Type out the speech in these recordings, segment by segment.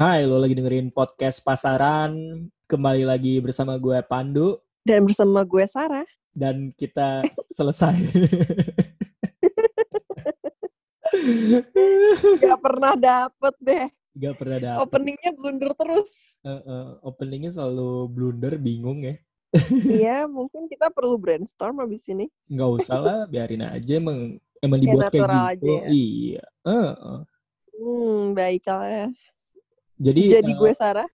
Hai, lo lagi dengerin podcast Pasaran. Kembali lagi bersama gue Pandu Dan bersama gue Sarah. dan kita selesai. Gak pernah dapet deh. Gak pernah dapet. Openingnya blunder terus. Eh, eh, openingnya selalu blunder, bingung ya. Iya, mungkin kita perlu brainstorm abis ini. Nggak usah lah, biarin aja. Emang, emang Kayak dibuat kayak natural gitu. aja ya. Iya. Eh, eh. Hmm, baiklah Jadi, Jadi gue Sarah.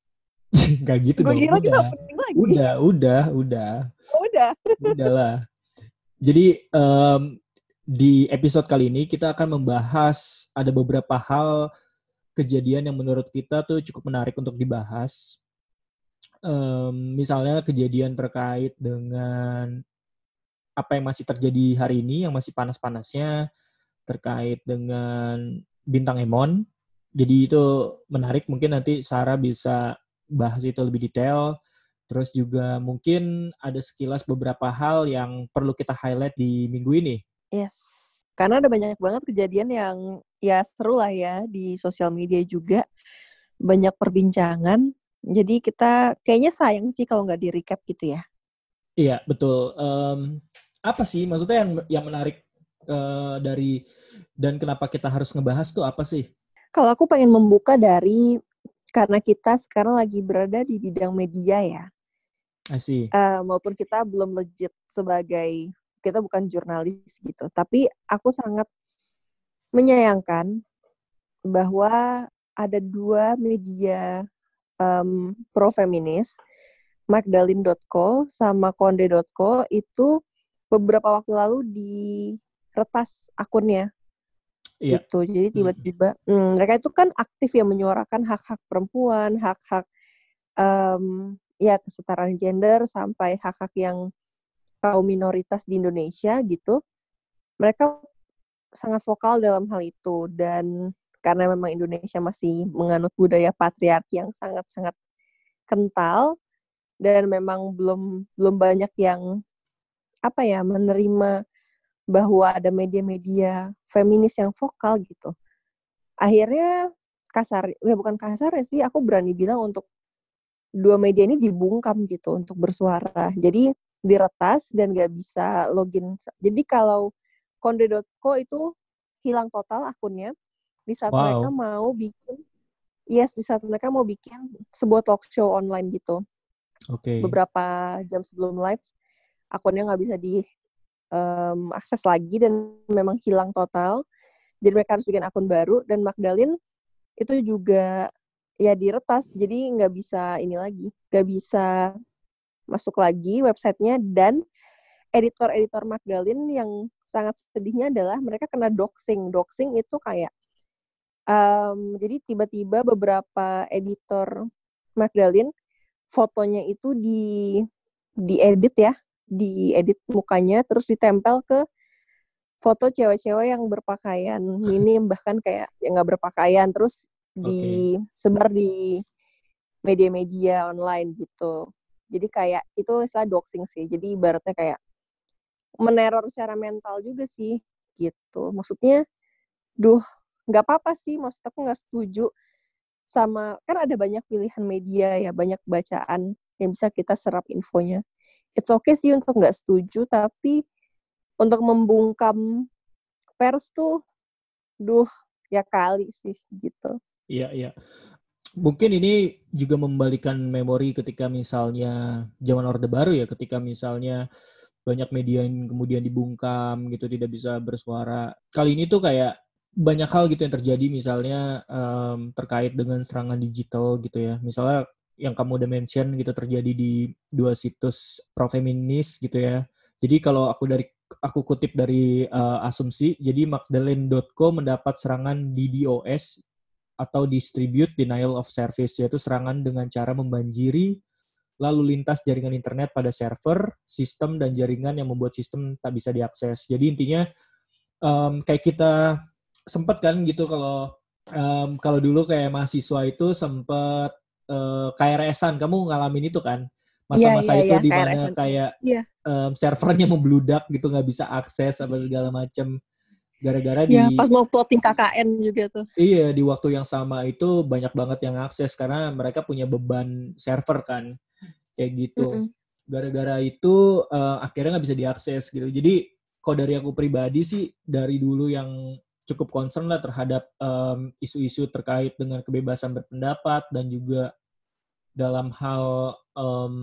nggak gitu Gue dong. kira kita Udah, opening lagi. udah, udah, udah. Oh, udah. Udahlah. Jadi em, di episode kali ini kita akan membahas ada beberapa hal kejadian yang menurut kita tuh cukup menarik untuk dibahas. Em, misalnya kejadian terkait dengan apa yang masih terjadi hari ini, yang masih panas-panasnya terkait dengan bintang Emon. Jadi itu menarik. Mungkin nanti Sarah bisa bahas itu lebih detail. Terus juga mungkin ada sekilas beberapa hal yang perlu kita highlight di minggu ini. Yes. Karena ada banyak banget kejadian yang ya seru lah ya di sosial media juga. Banyak perbincangan. Jadi kita kayaknya sayang sih kalau nggak di-recap gitu ya. Iya, betul. Em, apa sih maksudnya yang yang menarik eh, dari dan kenapa kita harus ngebahas tuh apa sih? Kalau aku pengen membuka dari karena kita sekarang lagi berada di bidang media ya. Eh, maupun kita belum legit sebagai kita bukan jurnalis gitu. Tapi aku sangat menyayangkan bahwa ada dua media em, pro feminis, Magdalene.co sama Konde.co itu beberapa waktu lalu diretas akunnya Iya. gitu. Jadi tiba-tiba hmm, mereka itu kan aktif ya menyuarakan hak-hak perempuan, hak-hak em, ya kesetaraan gender sampai hak-hak yang kaum minoritas di Indonesia gitu. Mereka sangat vokal dalam hal itu dan karena memang Indonesia masih menganut budaya patriarki yang sangat-sangat kental dan memang belum belum banyak yang apa ya menerima bahwa ada media-media feminis yang vokal gitu. Akhirnya kasar, ya bukan kasar ya sih, aku berani bilang untuk dua media ini dibungkam gitu untuk bersuara. Jadi diretas dan gak bisa login. Jadi kalau konde.co itu hilang total akunnya di saat Wow. mereka mau bikin, yes di saat mereka mau bikin sebuah talk show online gitu Oke. beberapa jam sebelum live akunnya nggak bisa di em, akses lagi dan memang hilang total. Jadi mereka harus bikin akun baru dan Magdalene itu juga ya diretas. Jadi nggak bisa ini lagi nggak bisa masuk lagi websitenya dan editor-editor Magdalene yang sangat sedihnya adalah mereka kena doxing. Doxing itu kayak em, jadi tiba-tiba beberapa editor Magdalene fotonya itu di diedit ya, diedit mukanya terus ditempel ke foto cewek-cewek yang berpakaian minim bahkan kayak yang nggak berpakaian terus disebar di media-media online gitu. Jadi kayak itu istilah doxing sih. Jadi ibaratnya kayak meneror secara mental juga sih gitu. Maksudnya, duh nggak apa-apa sih. Maksud aku nggak setuju sama kan ada banyak pilihan media ya, banyak bacaan yang bisa kita serap infonya. It's okay sih untuk nggak setuju, tapi untuk membungkam pers tuh, duh ya kali sih gitu. Iya, iya. Mungkin ini juga membalikan memori ketika misalnya zaman Orde Baru ya, ketika misalnya banyak media yang kemudian dibungkam gitu, tidak bisa bersuara. Kali ini tuh kayak banyak hal gitu yang terjadi misalnya em, terkait dengan serangan digital gitu ya. Misalnya yang kamu udah mention gitu terjadi di dua situs pro feminis gitu ya. Jadi kalau aku dari aku kutip dari eh, asumsi, jadi Magdalene.co mendapat serangan DDoS atau distribute denial of service yaitu serangan dengan cara membanjiri lalu lintas jaringan internet pada server, sistem dan jaringan yang membuat sistem tak bisa diakses. Jadi intinya em, kayak kita sempat kan gitu kalau em, kalau dulu kayak mahasiswa itu sempat eh, KRS-an, kamu ngalamin itu kan? Masa-masa Iya, iya, itu iya, di mana kayak Iya. em, servernya membludak gitu nggak bisa akses apa segala macam. gara-gara Ya, di pas mau plotting KKN juga tuh. iya di waktu yang sama itu banyak banget yang akses karena mereka punya beban server kan kayak gitu Mm-mm. gara-gara itu eh, akhirnya nggak bisa diakses gitu jadi kalau dari aku pribadi sih dari dulu yang cukup concern lah terhadap isu-isu terkait dengan kebebasan berpendapat dan juga dalam hal em,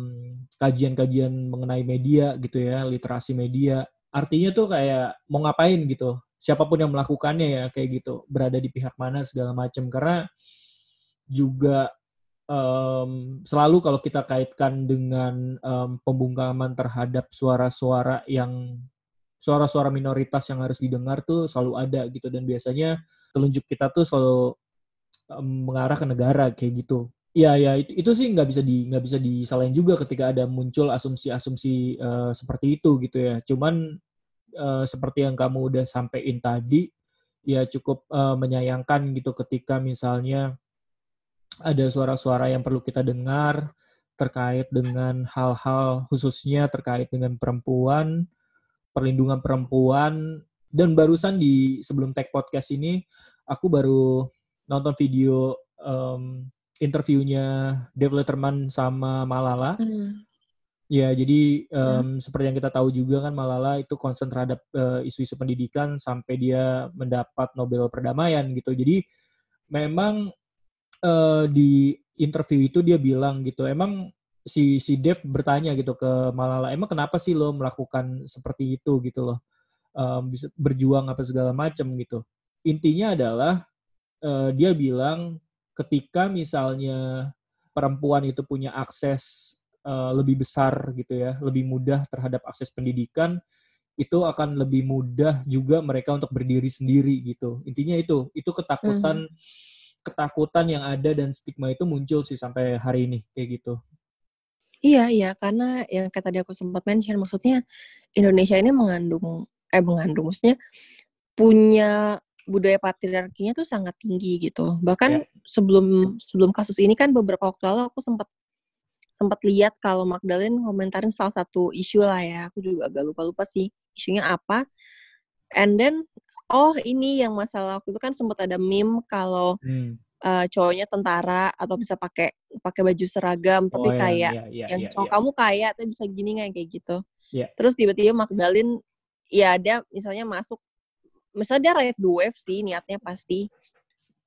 kajian-kajian mengenai media gitu ya literasi media. Artinya tuh kayak mau ngapain gitu? Siapa pun yang melakukannya ya kayak gitu. Berada di pihak mana segala macam karena juga em, selalu kalau kita kaitkan dengan em, pembungkaman terhadap suara-suara yang suara-suara minoritas yang harus didengar tuh selalu ada gitu dan biasanya telunjuk kita tuh selalu mengarah ke negara kayak gitu. Iya ya itu, itu sih nggak bisa di nggak bisa disalahin juga ketika ada muncul asumsi-asumsi eh, seperti itu gitu ya. Cuman eh, seperti yang kamu udah sampein tadi ya cukup eh, menyayangkan gitu ketika misalnya ada suara-suara yang perlu kita dengar terkait dengan hal-hal khususnya terkait dengan perempuan, perlindungan perempuan dan barusan di sebelum tag podcast ini aku baru nonton video em, interviewnya Dave Letterman sama Malala. Hmm. Ya, jadi em, seperti yang kita tahu juga kan Malala itu concern terhadap eh, isu-isu pendidikan sampai dia mendapat Nobel perdamaian gitu. Jadi memang eh, di interview itu dia bilang gitu, emang si si Dev bertanya gitu ke Malala, emang kenapa sih lo melakukan seperti itu gitu loh, Em, bisa berjuang apa segala macam gitu. Intinya adalah eh, dia bilang ketika misalnya perempuan itu punya akses eh, lebih besar gitu ya, lebih mudah terhadap akses pendidikan, itu akan lebih mudah juga mereka untuk berdiri sendiri gitu. Intinya itu, itu ketakutan ketakutan yang ada dan stigma itu muncul sih sampai hari ini kayak gitu. Iya, iya, karena yang kayak tadi aku sempat mention, maksudnya Indonesia ini mengandung, eh mengandung, maksudnya punya budaya patriarkinya tuh sangat tinggi gitu. Bahkan Ya. sebelum sebelum kasus ini kan beberapa waktu lalu aku sempat sempat lihat kalau Magdalene komentarin salah satu isu lah ya. Aku juga agak lupa-lupa sih isunya apa. And then oh ini yang masalah waktu itu kan sempat ada meme kalau Hmm. Eh, cowoknya tentara atau bisa pakai pakai baju seragam tapi Oh, yang- kayak ya, ya, yang ya, cowok ya. kamu kaya tapi bisa gini nggak kayak gitu. Terus tiba-tiba Magdalene ya dia misalnya masuk misalnya dia rakyat wave sih niatnya pasti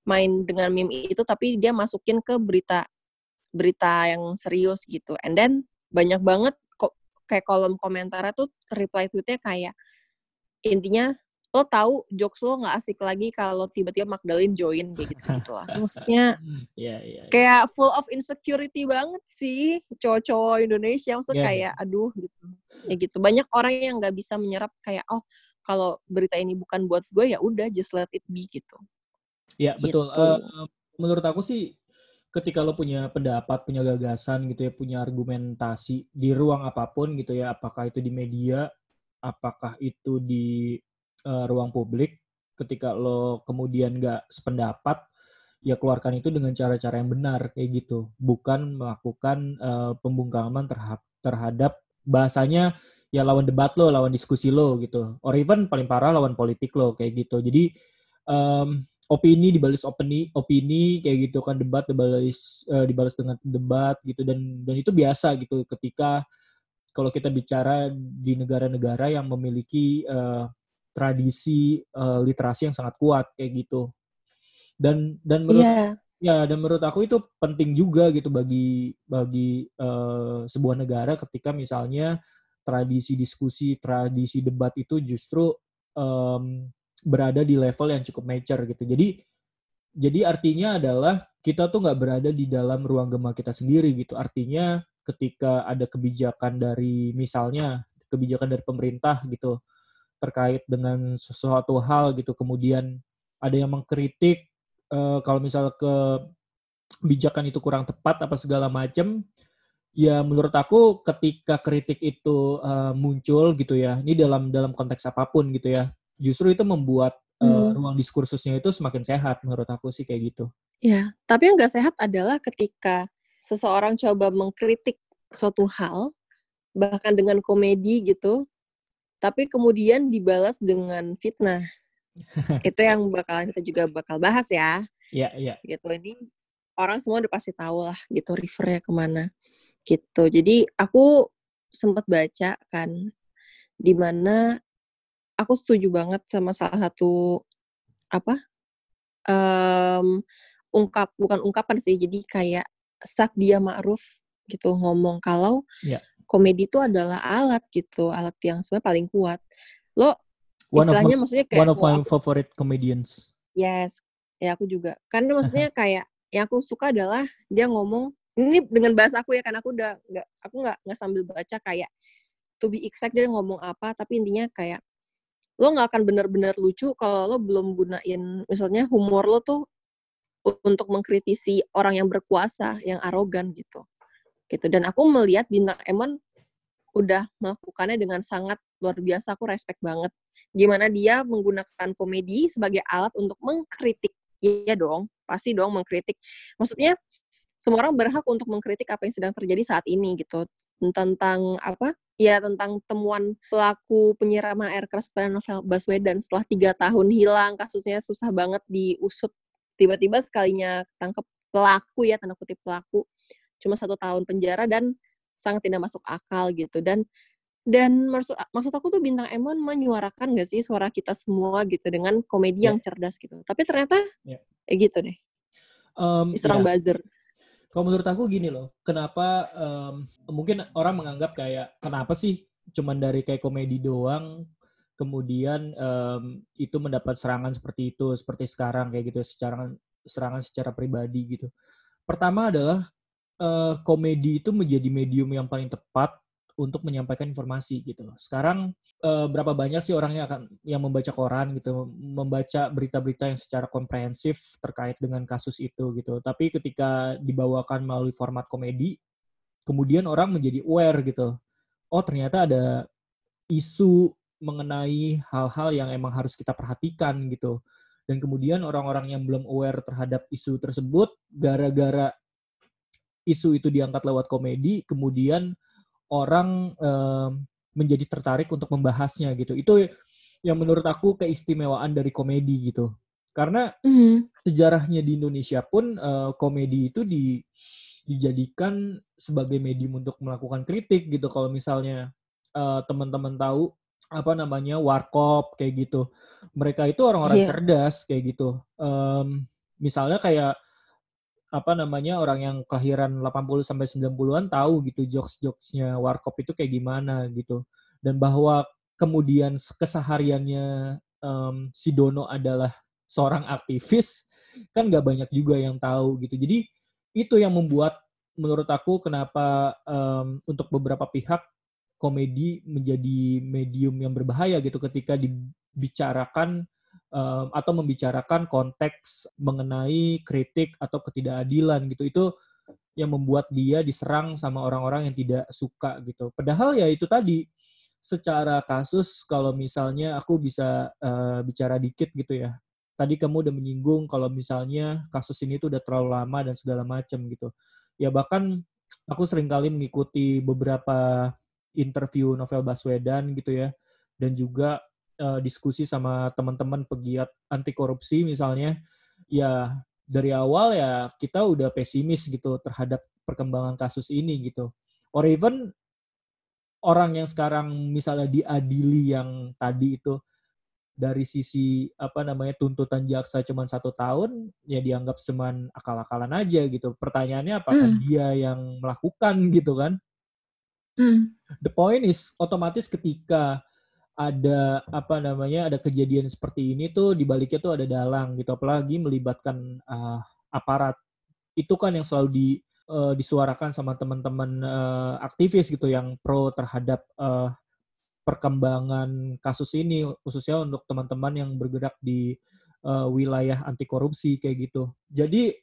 main dengan meme itu tapi dia masukin ke berita berita yang serius gitu. And then banyak banget kok kayak kolom komentar tuh reply tweetnya kayak intinya lo tahu jokes lo nggak asik lagi kalau tiba-tiba Magdalene join kayak gitu gitu lah. Maksudnya Ya, ya, ya. kayak full of insecurity banget sih cowok-cowok Indonesia maksudnya Iya, kayak aduh gitu ya gitu banyak orang yang nggak bisa menyerap kayak oh kalau berita ini bukan buat gue ya udah just let it be gitu Ya, betul. Gitu. Eh, menurut aku sih ketika lo punya pendapat, punya gagasan gitu ya, punya argumentasi di ruang apa pun gitu ya, apakah itu di media, apakah itu di eh, ruang publik, ketika lo kemudian nggak sependapat, ya keluarkan itu dengan cara-cara yang benar kayak gitu, bukan melakukan eh, pembungkaman terhadap terhadap bahasanya ya lawan debat lo, lawan diskusi lo gitu, or even paling parah lawan politik lo kayak gitu. Jadi em, opini dibalas opini opini kayak gitu kan debat dibalas eh, dibalas dengan debat gitu. Dan dan itu biasa gitu. Ketika kalau kita bicara di negara-negara yang memiliki eh, tradisi eh, literasi yang sangat kuat kayak gitu. Dan dan menurut iya. ya dan menurut aku itu penting juga gitu bagi bagi eh, sebuah negara ketika misalnya tradisi diskusi tradisi debat itu justru em, berada di level yang cukup mature gitu. Jadi jadi artinya adalah kita tuh nggak berada di dalam ruang gema kita sendiri gitu. Artinya ketika ada kebijakan dari misalnya kebijakan dari pemerintah gitu terkait dengan sesuatu hal gitu. Kemudian ada yang mengkritik eh, kalau misal kebijakan itu kurang tepat apa segala macam ya menurut aku ketika kritik itu eh, muncul gitu ya ini dalam dalam konteks apa pun gitu ya justru itu membuat eh, Hmm. ruang diskursusnya itu semakin sehat menurut aku sih kayak gitu. Ya tapi yang nggak sehat adalah ketika seseorang coba mengkritik suatu hal bahkan dengan komedi gitu tapi kemudian dibalas dengan fitnah itu yang bakal kita juga bakal bahas ya. Iya, iya. Gitu ini orang semua udah pasti tahu lah gitu refernya ke mana gitu. Jadi aku sempat baca kan di mana aku setuju banget sama salah satu apa um, ungkap bukan ungkapan sih jadi kayak sak dia ma'ruf gitu ngomong kalau yeah. Komedi itu adalah alat gitu alat yang sebenarnya paling kuat. Lo one istilahnya of my, maksudnya kayak one of my aku, favorite comedians. Yes ya aku juga. Karena maksudnya kayak yang aku suka adalah dia ngomong ini dengan bahasa aku ya kan aku udah nggak aku nggak nggak sambil baca kayak to be exact dia ngomong apa tapi intinya kayak lo nggak akan benar-benar lucu kalau lo belum gunain misalnya humor lo tuh untuk mengkritisi orang yang berkuasa yang arogan gitu gitu. Dan aku melihat bintang Emon udah melakukannya dengan sangat luar biasa. Aku respect banget. Gimana dia menggunakan komedi sebagai alat untuk mengkritik. Iya dong pasti dong mengkritik. Maksudnya semua orang berhak untuk mengkritik apa yang sedang terjadi saat ini gitu. Tentang apa? Ya tentang temuan pelaku penyiraman air keras pada novel Baswedan setelah tiga tahun hilang. Kasusnya susah banget diusut. Tiba-tiba sekalinya tangkap pelaku ya tanda kutip pelaku cuma satu tahun penjara dan sangat tidak masuk akal gitu dan dan maksud maksud aku tuh bintang Emon menyuarakan gak sih suara kita semua gitu dengan komedi yeah. yang cerdas gitu tapi ternyata yeah. ya gitu deh um, diserang yeah. buzzer kalau menurut aku gini loh, kenapa um, mungkin orang menganggap kayak kenapa sih cuman dari kayak komedi doang kemudian um, itu mendapat serangan seperti itu seperti sekarang kayak gitu secara serangan secara pribadi gitu. Pertama adalah uh, komedi itu menjadi medium yang paling tepat untuk menyampaikan informasi gitu. Sekarang uh, berapa banyak sih orang yang akan yang membaca koran gitu, membaca berita-berita yang secara komprehensif terkait dengan kasus itu gitu. Tapi ketika dibawakan melalui format komedi, kemudian orang menjadi aware gitu. Oh, ternyata ada isu mengenai hal-hal yang emang harus kita perhatikan gitu. Dan kemudian orang-orang yang belum aware terhadap isu tersebut gara-gara isu itu diangkat lewat komedi, kemudian orang um, menjadi tertarik untuk membahasnya gitu. Itu yang menurut aku keistimewaan dari komedi gitu. Karena mm. sejarahnya di Indonesia pun uh, komedi itu di, dijadikan sebagai medium untuk melakukan kritik gitu. Kalau misalnya uh, teman-teman tahu apa namanya warkop kayak gitu, mereka itu orang-orang yeah. cerdas kayak gitu. Um, misalnya kayak apa namanya orang yang kelahiran 80 sampai 90-an tahu gitu jokes-jokesnya Warkop itu kayak gimana gitu. Dan bahwa kemudian kesehariannya um, si Dono adalah seorang aktivis kan gak banyak juga yang tahu gitu. Jadi itu yang membuat menurut aku kenapa um, untuk beberapa pihak komedi menjadi medium yang berbahaya gitu ketika dibicarakan um, atau membicarakan konteks mengenai kritik atau ketidakadilan gitu itu yang membuat dia diserang sama orang-orang yang tidak suka gitu. Padahal ya itu tadi secara kasus kalau misalnya aku bisa uh, bicara dikit gitu ya. Tadi kamu udah menyinggung kalau misalnya kasus ini tuh udah terlalu lama dan segala macam gitu. Ya bahkan aku sering kali mengikuti beberapa interview novel Baswedan gitu ya dan juga uh, diskusi sama teman-teman pegiat anti korupsi misalnya, ya dari awal ya kita udah pesimis gitu terhadap perkembangan kasus ini gitu. Or even orang yang sekarang misalnya diadili yang tadi itu dari sisi apa namanya tuntutan jaksa cuma satu tahun ya dianggap cuman akal-akalan aja gitu pertanyaannya apakah mm. dia yang melakukan gitu kan mm. the point is otomatis ketika ada apa namanya ada kejadian seperti ini tuh di baliknya tuh ada dalang gitu. Apalagi melibatkan uh, aparat. Itu kan yang selalu di uh, disuarakan sama teman-teman uh, aktivis gitu yang pro terhadap uh, perkembangan kasus ini khususnya untuk teman-teman yang bergerak di uh, wilayah anti korupsi kayak gitu. Jadi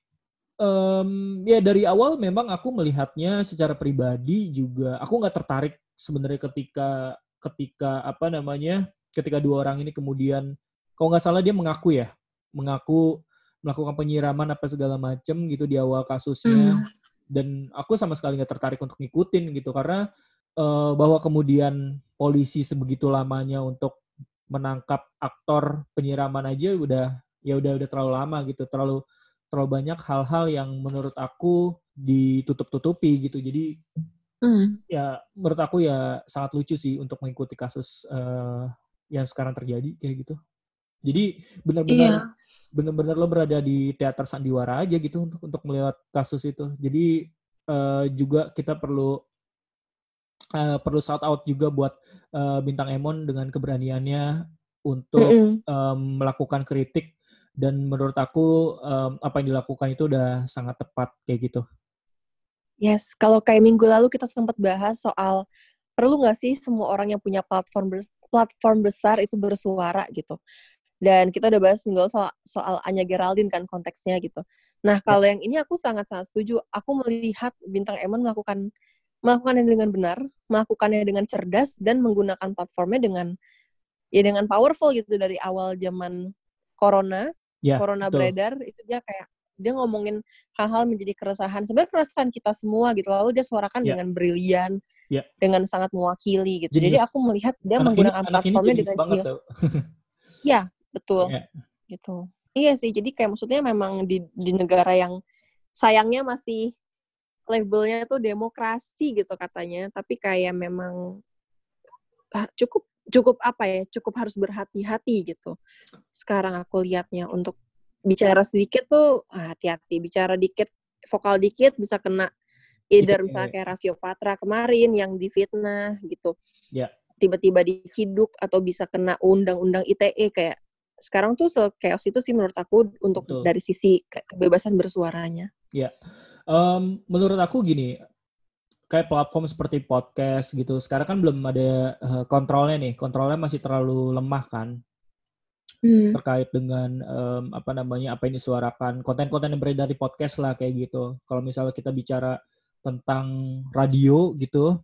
um, ya dari awal memang aku melihatnya secara pribadi juga aku nggak tertarik sebenarnya ketika ketika apa namanya ketika dua orang ini kemudian kalau nggak salah dia mengaku ya mengaku melakukan penyiraman apa segala macam gitu di awal kasusnya. Mm. dan aku sama sekali nggak tertarik untuk ngikutin gitu karena uh, bahwa kemudian polisi sebegitu lamanya untuk menangkap aktor penyiraman aja udah ya udah udah terlalu lama gitu. Terlalu terlalu banyak hal-hal yang menurut aku ditutup-tutupi gitu. Jadi hmm. ya menurut aku ya sangat lucu sih untuk mengikuti kasus uh, yang sekarang terjadi kayak gitu jadi benar-benar iya. benar-benar lo berada di teater sandiwara aja gitu untuk untuk melihat kasus itu jadi uh, juga kita perlu uh, perlu shout out juga buat uh, bintang Emon dengan keberaniannya untuk mm -hmm. um, melakukan kritik dan menurut aku um, apa yang dilakukan itu udah sangat tepat kayak gitu. Yes, kalau kayak minggu lalu kita sempat bahas soal perlu nggak sih semua orang yang punya platform platform besar itu bersuara gitu. Dan kita udah bahas minggu lalu soal, soal Anya Geraldine kan konteksnya gitu. Nah ya. kalau yeah. yang ini aku sangat-sangat setuju. Aku melihat bintang Emon melakukan melakukannya dengan benar, melakukannya dengan cerdas dan menggunakan platformnya dengan ya dengan powerful gitu dari awal zaman corona, ya, corona betul. beredar itu dia kayak dia ngomongin hal-hal menjadi keresahan. Sebenarnya keresahan kita semua gitu. Lalu dia suarakan ya. dengan brilian, ya. dengan sangat mewakili gitu. Jadi aku melihat dia anak menggunakan ini, platformnya dengan jenius. Iya, betul. Ya. Gitu. Iya sih. Jadi kayak maksudnya memang di di negara yang sayangnya masih labelnya tuh demokrasi gitu katanya, tapi kayak memang ah, cukup cukup apa ya, cukup harus berhati-hati gitu. Sekarang aku lihatnya untuk bicara sedikit tuh hati-hati, bicara dikit, vokal dikit bisa kena either yeah, misalnya kayak Raffio Patra kemarin yang difitnah gitu. Yeah. Tiba-tiba diciduk atau bisa kena undang-undang ITE kayak sekarang tuh chaos itu sih menurut aku untuk Betul. dari sisi kebebasan bersuaranya. Ya, um, menurut aku gini, kayak platform seperti podcast gitu, sekarang kan belum ada uh, kontrolnya nih, kontrolnya masih terlalu lemah kan, hmm. terkait dengan um, apa namanya apa yang disuarakan, konten-konten yang beredar di podcast lah kayak gitu. Kalau misalnya kita bicara tentang radio gitu,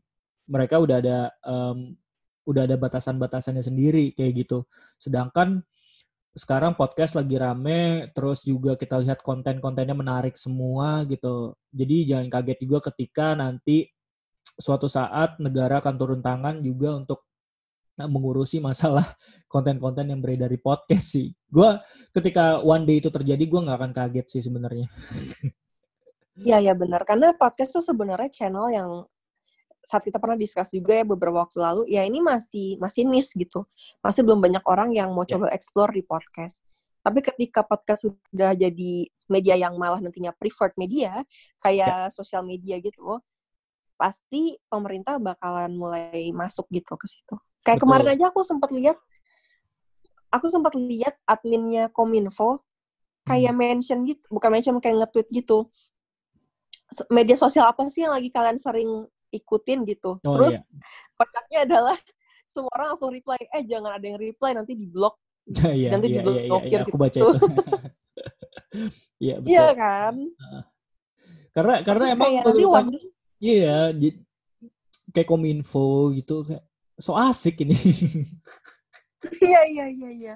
mereka udah ada um, udah ada batasan-batasannya sendiri kayak gitu. Sedangkan sekarang podcast lagi rame, terus juga kita lihat konten-kontennya menarik semua gitu. Jadi jangan kaget juga ketika nanti suatu saat negara akan turun tangan juga untuk mengurusi masalah konten-konten yang beredar di podcast sih. Gue ketika one day itu terjadi, gue nggak akan kaget sih sebenarnya. Iya, ya benar. Karena podcast tuh sebenarnya channel yang saat kita pernah diskus juga ya beberapa waktu lalu, ya ini masih masih niche gitu. Masih belum banyak orang yang mau yeah. coba explore di podcast. Tapi ketika podcast sudah jadi media yang malah nantinya preferred media, kayak yeah. sosial media gitu, pasti pemerintah bakalan mulai masuk gitu ke situ. Kayak Betul. kemarin aja aku sempat lihat, aku sempat lihat adminnya Kominfo kayak hmm. mention gitu, bukan mention kayak nge-tweet gitu. Media sosial apa sih yang lagi kalian sering ikutin gitu. Oh, Terus iya. kocaknya adalah semua orang langsung reply, eh jangan ada yang reply nanti di blok. Iya, nanti iya, di blok iya, iya, iya, aku baca gitu. itu. Iya, betul. Iya kan? karena karena Maksudnya emang nanti aku, iya, kayak kominfo gitu kayak so asik ini. Iya iya iya iya.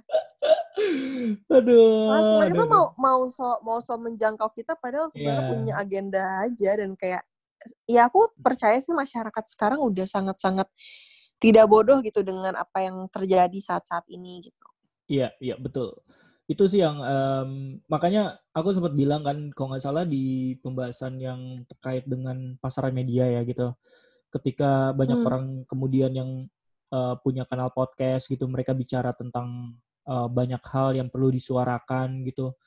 aduh. Mas, mereka tuh mau mau so mau so menjangkau kita padahal sebenarnya yeah. punya agenda aja dan kayak ya aku percaya sih masyarakat sekarang udah sangat-sangat tidak bodoh gitu dengan apa yang terjadi saat-saat ini gitu. Iya, iya betul. Itu sih yang um, makanya aku sempat bilang kan kalau nggak salah di pembahasan yang terkait dengan pasaran media ya gitu. Ketika banyak hmm. orang kemudian yang uh, punya kanal podcast gitu, mereka bicara tentang uh, banyak hal yang perlu disuarakan gitu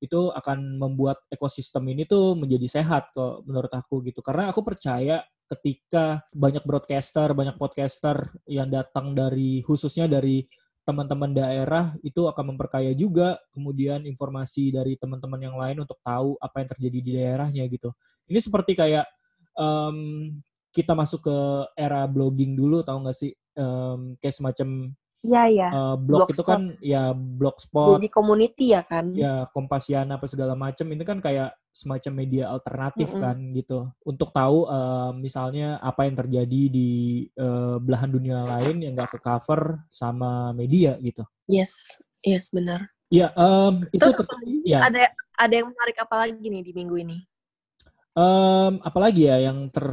itu akan membuat ekosistem ini tuh menjadi sehat kok menurut aku gitu karena aku percaya ketika banyak broadcaster banyak podcaster yang datang dari khususnya dari teman-teman daerah itu akan memperkaya juga kemudian informasi dari teman-teman yang lain untuk tahu apa yang terjadi di daerahnya gitu ini seperti kayak um, kita masuk ke era blogging dulu tahu nggak sih um, kayak semacam Iya, iya. Uh, blog itu kan ya blogspot. Jadi community ya kan? Ya, Kompasiana apa segala macam ini kan kayak semacam media alternatif mm -hmm. kan gitu. Untuk tahu uh, misalnya apa yang terjadi di uh, belahan dunia lain yang gak ke cover sama media gitu. Yes, yes benar. Ya, um, itu ya. ada ada yang menarik apa lagi nih di minggu ini? Um, apalagi ya yang ter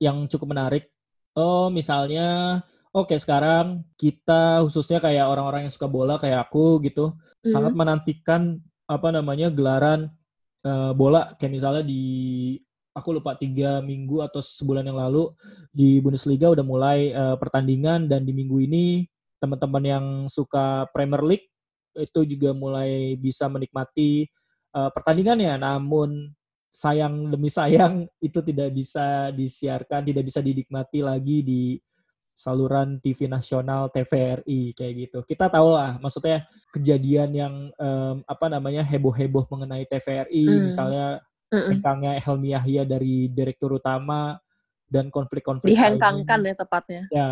yang cukup menarik? Oh, misalnya Oke, sekarang kita khususnya kayak orang-orang yang suka bola kayak aku gitu, mm. sangat menantikan apa namanya gelaran uh, bola kayak misalnya di aku lupa tiga minggu atau sebulan yang lalu di Bundesliga udah mulai uh, pertandingan dan di minggu ini teman-teman yang suka Premier League itu juga mulai bisa menikmati uh, pertandingannya. Namun sayang demi sayang itu tidak bisa disiarkan, tidak bisa dinikmati lagi di saluran TV nasional TVRI kayak gitu. Kita tahu lah, maksudnya kejadian yang um, apa namanya heboh-heboh mengenai TVRI, mm. misalnya hengkangnya Helmi Yahya dari direktur utama dan konflik-konflik dihengkangkan ya tepatnya. Ya,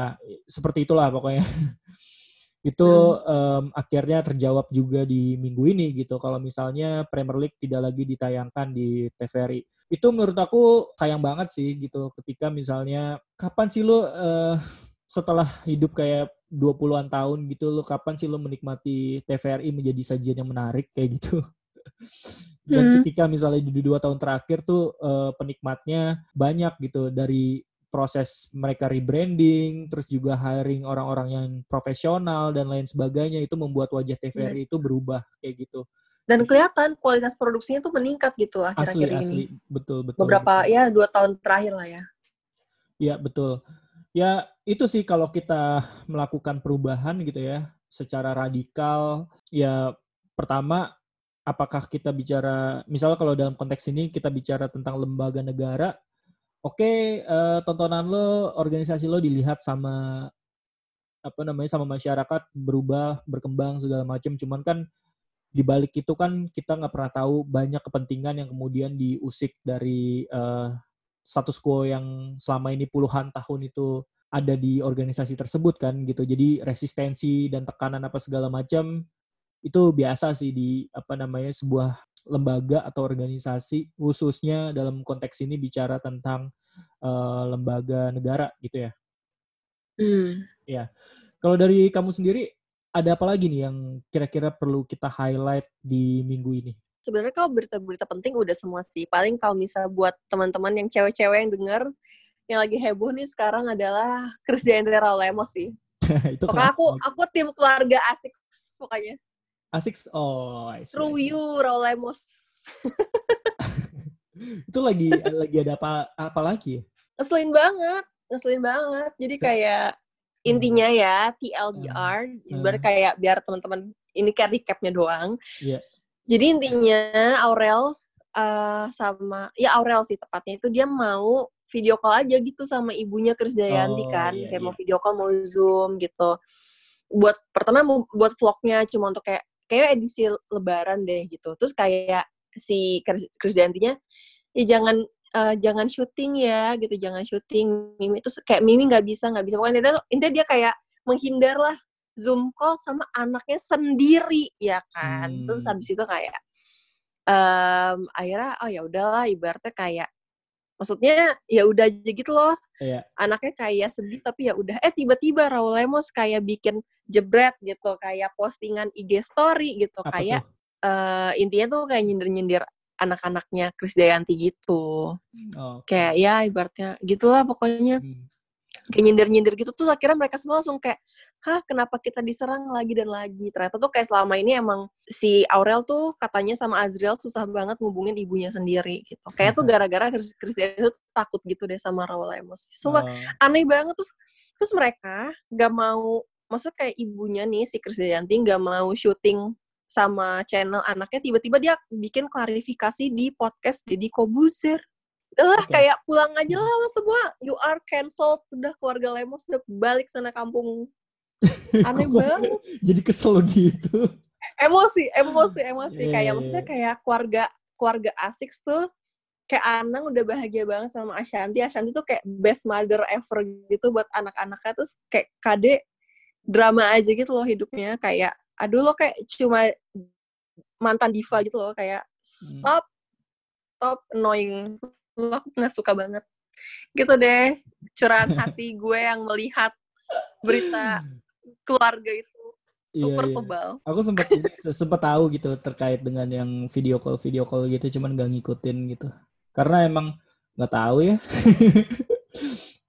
seperti itulah pokoknya. itu hmm. um, akhirnya terjawab juga di minggu ini gitu. Kalau misalnya Premier League tidak lagi ditayangkan di TVRI, itu menurut aku sayang banget sih gitu. Ketika misalnya kapan sih lo uh, setelah hidup kayak 20-an tahun gitu lo kapan sih lo menikmati TVRI menjadi sajian yang menarik kayak gitu. Dan hmm. ketika misalnya di dua tahun terakhir tuh uh, penikmatnya banyak gitu dari proses mereka rebranding, terus juga hiring orang-orang yang profesional dan lain sebagainya itu membuat wajah TVRI yeah. itu berubah kayak gitu. Dan kelihatan kualitas produksinya tuh meningkat gitu akhir-akhir ini. Asli, betul, betul. Beberapa betul. ya dua tahun terakhir lah ya. Iya betul. Ya, itu sih kalau kita melakukan perubahan gitu ya, secara radikal, ya pertama apakah kita bicara misalnya kalau dalam konteks ini kita bicara tentang lembaga negara, oke okay, uh, eh, tontonan lo, organisasi lo dilihat sama apa namanya sama masyarakat berubah, berkembang segala macam, cuman kan di balik itu kan kita nggak pernah tahu banyak kepentingan yang kemudian diusik dari uh, status quo yang selama ini puluhan tahun itu ada di organisasi tersebut kan gitu. Jadi resistensi dan tekanan apa segala macam itu biasa sih di apa namanya sebuah lembaga atau organisasi khususnya dalam konteks ini bicara tentang uh, lembaga negara gitu ya. Hmm. Ya. Kalau dari kamu sendiri ada apa lagi nih yang kira-kira perlu kita highlight di minggu ini? sebenarnya kalau berita-berita penting udah semua sih. Paling kalau misal buat teman-teman yang cewek-cewek yang denger, yang lagi heboh nih sekarang adalah Christian Lemos sih. itu pokoknya aku aku tim keluarga asik pokoknya. Asik, oh. True you, Raul Lemos. itu lagi lagi ada apa apa lagi? Ngeselin banget, ngeselin banget. Jadi kayak intinya ya TLDR, uh, uh. kayak biar teman-teman ini kayak recapnya doang. Yeah. Jadi intinya Aurel uh, sama ya Aurel sih tepatnya itu dia mau video call aja gitu sama ibunya Chris Dayanti oh, kan, iya, kayak iya. mau video call mau zoom gitu. Buat pertama buat vlognya cuma untuk kayak kayak edisi lebaran deh gitu. Terus kayak si Chris Dayantinya ya jangan uh, jangan syuting ya gitu, jangan syuting Mimi terus kayak Mimi nggak bisa nggak bisa pokoknya intinya, intinya dia kayak menghindar lah Zoom call sama anaknya sendiri ya kan. Hmm. Terus habis itu kayak um, akhirnya oh ya udahlah ibaratnya kayak maksudnya ya udah aja gitu loh. Iya. Anaknya kayak sedih tapi ya udah eh tiba-tiba Raul Lemos kayak bikin jebret gitu, kayak postingan IG story gitu, Apa kayak uh, intinya tuh kayak nyindir-nyindir anak-anaknya Chris Dayanti gitu. Oh. Kayak ya ibaratnya gitulah pokoknya. Hmm kayak nyindir-nyindir gitu tuh akhirnya mereka semua langsung kayak hah kenapa kita diserang lagi dan lagi? Ternyata tuh kayak selama ini emang si Aurel tuh katanya sama Azriel susah banget ngubungin ibunya sendiri gitu. Kayak tuh gara-gara Christian itu takut gitu deh sama Raul Lemos. So oh. aneh banget terus terus mereka gak mau maksud kayak ibunya nih si Krisdayanti gak mau syuting sama channel anaknya tiba-tiba dia bikin klarifikasi di podcast Deddy Kobuzer lah okay. kayak pulang aja lah lo semua. You are cancelled. Udah keluarga Lemos udah balik sana kampung. Aneh banget. jadi kesel gitu? Emosi emosi emosi. Yeah, kayak yeah, maksudnya iya. kayak keluarga keluarga asik tuh. Kayak Anang udah bahagia banget sama Ashanti. Ashanti tuh kayak best mother ever gitu buat anak-anaknya. Terus kayak kade drama aja gitu loh hidupnya. Kayak aduh lo kayak cuma mantan diva gitu loh. Kayak hmm. stop stop annoying aku nggak suka banget gitu deh curahan hati gue yang melihat berita keluarga itu iya, super iya, sebal. Aku sempat sempat tahu gitu terkait dengan yang video call video call gitu, cuman gak ngikutin gitu. Karena emang nggak tahu ya.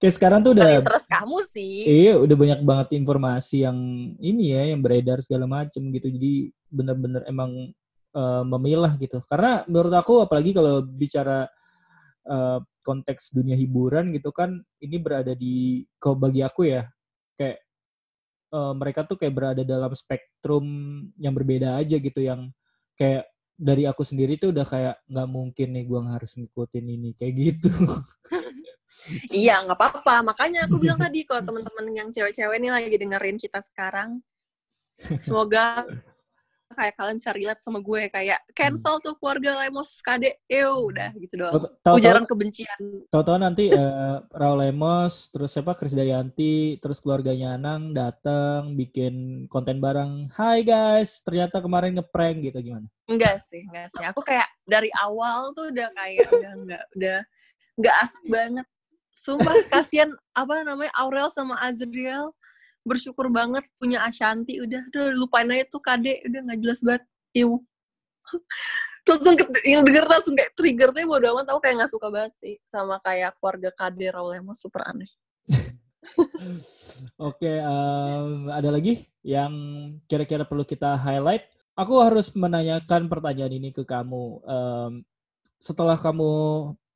kayak sekarang tuh udah terus kamu sih iya udah banyak banget informasi yang ini ya yang beredar segala macem gitu jadi bener-bener emang uh, memilah gitu karena menurut aku apalagi kalau bicara uh, konteks dunia hiburan gitu kan ini berada di kalau bagi aku ya kayak uh, mereka tuh kayak berada dalam spektrum yang berbeda aja gitu yang kayak dari aku sendiri tuh udah kayak nggak mungkin nih gue harus ngikutin ini kayak gitu. iya nggak apa-apa makanya aku bilang tadi kalau teman-teman yang cewek-cewek ini lagi dengerin kita sekarang semoga kayak kalian bisa relate sama gue kayak cancel tuh keluarga Lemos kade. Ew udah gitu doang. Tau, ujaran kebencian. tahu-tahu nanti uh, Raul Lemos terus siapa Chris Dayanti terus keluarganya Anang datang bikin konten bareng Hai guys ternyata kemarin ngeprank gitu gimana? Enggak sih enggak sih. Aku kayak dari awal tuh udah kayak udah enggak udah enggak asik banget. Sumpah kasihan apa namanya Aurel sama Azriel bersyukur banget punya Ashanti udah udah lupain aja tuh kade udah nggak jelas banget iu langsung yang denger langsung kayak triggernya bodo amat tau kayak nggak suka banget sih sama kayak keluarga kade Raul emang super aneh Oke, okay, um, ada lagi yang kira-kira perlu kita highlight? Aku harus menanyakan pertanyaan ini ke kamu. Um, setelah kamu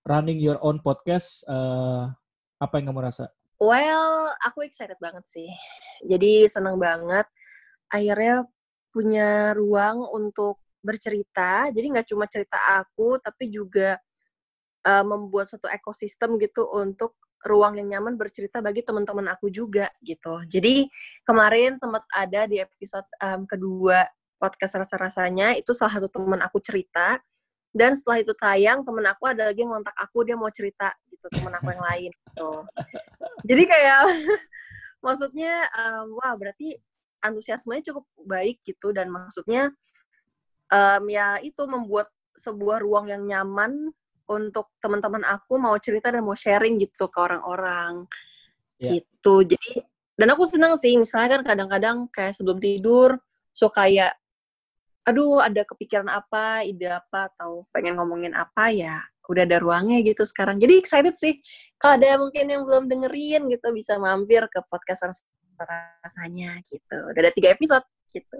running your own podcast, uh, apa yang kamu rasa? Well, aku excited banget sih. Jadi seneng banget. Akhirnya punya ruang untuk bercerita. Jadi nggak cuma cerita aku, tapi juga uh, membuat suatu ekosistem gitu untuk ruang yang nyaman bercerita bagi teman-teman aku juga gitu. Jadi kemarin sempat ada di episode um, kedua podcast rasa-rasanya itu salah satu teman aku cerita dan setelah itu tayang temen aku ada lagi yang ngontak aku dia mau cerita gitu temen aku yang lain gitu. Jadi kayak maksudnya um, wah berarti antusiasmenya cukup baik gitu. Dan maksudnya um, ya itu membuat sebuah ruang yang nyaman untuk teman-teman aku mau cerita dan mau sharing gitu ke orang-orang yeah. gitu. Jadi dan aku senang sih. Misalnya kan kadang-kadang kayak sebelum tidur so kayak aduh ada kepikiran apa, ide apa, atau pengen ngomongin apa ya udah ada ruangnya gitu sekarang. Jadi excited sih. Kalau ada mungkin yang belum dengerin gitu bisa mampir ke podcast rasanya gitu. Udah ada tiga episode gitu.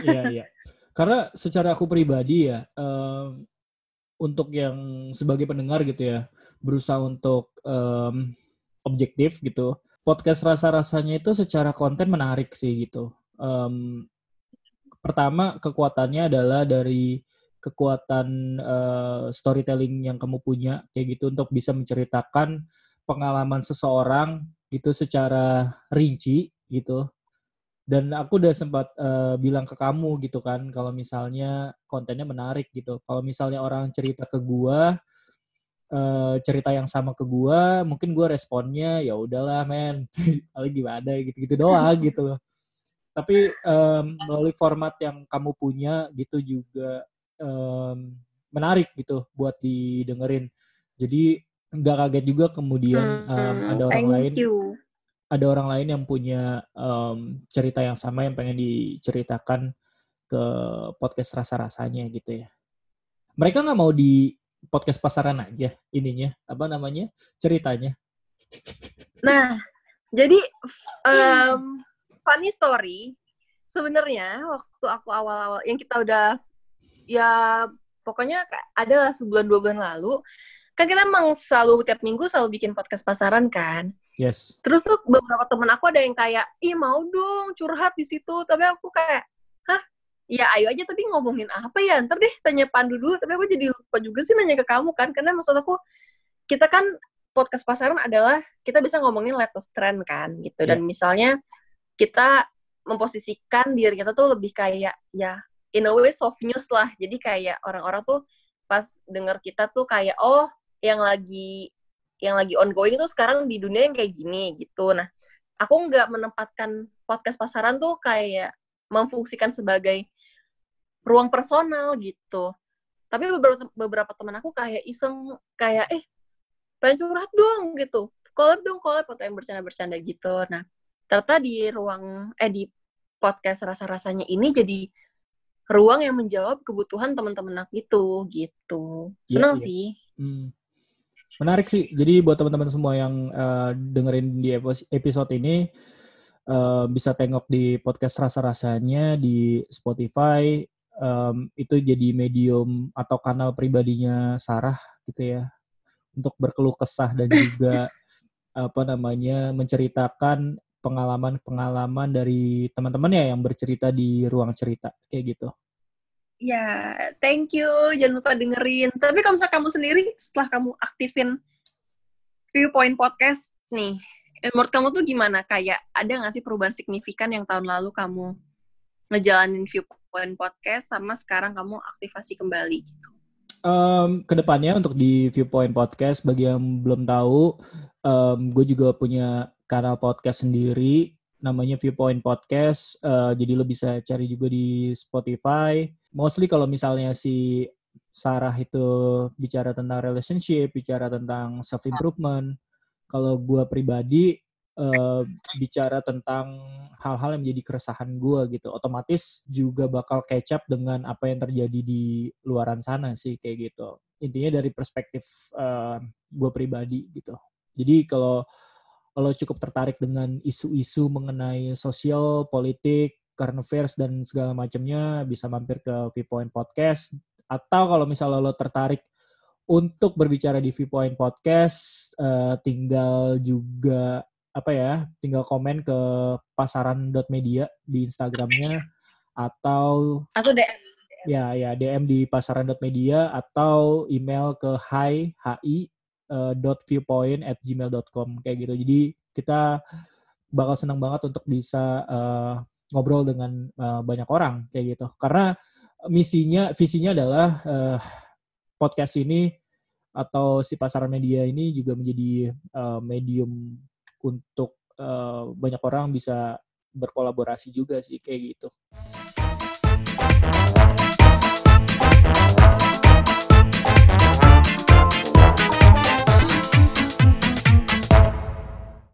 Iya iya. Karena secara aku pribadi ya, um, untuk yang sebagai pendengar gitu ya, berusaha untuk um, objektif gitu. Podcast rasa-rasanya itu secara konten menarik sih gitu. Um, pertama kekuatannya adalah dari kekuatan uh, storytelling yang kamu punya kayak gitu untuk bisa menceritakan pengalaman seseorang gitu secara rinci gitu. Dan aku udah sempat uh, bilang ke kamu gitu kan kalau misalnya kontennya menarik gitu. Kalau misalnya orang cerita ke gua uh, cerita yang sama ke gua mungkin gua responnya ya udahlah men. Paling gimana gitu gitu doang gitu loh tapi um, melalui format yang kamu punya gitu juga um, menarik gitu buat didengerin. Jadi nggak kaget juga kemudian um, ada orang Thank lain you. ada orang lain yang punya um, cerita yang sama yang pengen diceritakan ke podcast rasa-rasanya gitu ya. Mereka nggak mau di podcast pasaran aja ininya apa namanya ceritanya. Nah jadi um, funny story sebenarnya waktu aku awal-awal yang kita udah ya pokoknya ada lah sebulan dua bulan lalu kan kita emang selalu tiap minggu selalu bikin podcast pasaran kan? Yes. Terus tuh beberapa temen aku ada yang kayak ih mau dong curhat di situ. Tapi aku kayak hah? Ya ayo aja tapi ngomongin apa ya? Ntar deh tanya Pandu dulu. Tapi aku jadi lupa juga sih nanya ke kamu kan karena maksud aku kita kan podcast pasaran adalah kita bisa ngomongin latest trend kan gitu. Yeah. dan misalnya kita memposisikan diri kita tuh lebih kayak ya in a way soft news lah. Jadi kayak orang-orang tuh pas denger kita tuh kayak oh yang lagi yang lagi ongoing tuh sekarang di dunia yang kayak gini gitu. Nah, aku nggak menempatkan podcast pasaran tuh kayak memfungsikan sebagai ruang personal gitu. Tapi beberapa beberapa teman aku kayak iseng kayak eh pengen curhat dong gitu. Collab dong collab atau yang bercanda-bercanda gitu. Nah, ternyata di ruang eh di podcast rasa-rasanya ini jadi ruang yang menjawab kebutuhan teman-teman aku itu gitu. Iya, Senang yeah, yeah. sih. Hmm. Menarik sih. Jadi buat teman-teman semua yang uh, dengerin di episode ini uh, bisa tengok di podcast rasa-rasanya di Spotify. Um, itu jadi medium atau kanal pribadinya Sarah gitu ya untuk berkeluh kesah dan juga apa namanya menceritakan pengalaman-pengalaman dari teman-teman ya yang bercerita di ruang cerita kayak gitu. Ya, thank you. Jangan lupa dengerin. Tapi kalau misalnya kamu sendiri setelah kamu aktifin Viewpoint Podcast nih, menurut kamu tuh gimana? Kayak ada nggak sih perubahan signifikan yang tahun lalu kamu ngejalanin Viewpoint Podcast sama sekarang kamu aktivasi kembali gitu? Um, ke depannya untuk di Viewpoint Podcast, bagi yang belum tahu, um, gue juga punya kanal podcast sendiri namanya Viewpoint Podcast. Uh, jadi lo bisa cari juga di Spotify. Mostly kalau misalnya si Sarah itu bicara tentang relationship, bicara tentang self improvement. Kalau gue pribadi uh, bicara tentang hal-hal yang menjadi keresahan gue gitu, otomatis juga bakal catch up dengan apa yang terjadi di luaran sana sih kayak gitu. Intinya dari perspektif uh, eh, gue pribadi gitu. Jadi kalau kalau cukup tertarik dengan isu-isu mengenai sosial, politik, current affairs dan segala macamnya bisa mampir ke Viewpoint Podcast. Atau kalau misalnya lo tertarik untuk berbicara di Viewpoint Podcast uh, tinggal juga apa ya tinggal komen ke pasaran.media di Instagramnya atau atau DM ya ya DM di pasaran.media atau email ke hi hi uh, viewpoint at gmail.com kayak gitu. Jadi kita bakal senang banget untuk bisa uh, ngobrol dengan uh, banyak orang kayak gitu. Karena misinya, visinya adalah uh, podcast ini atau si pasaran media ini juga menjadi uh, medium untuk uh, banyak orang bisa berkolaborasi juga sih kayak gitu.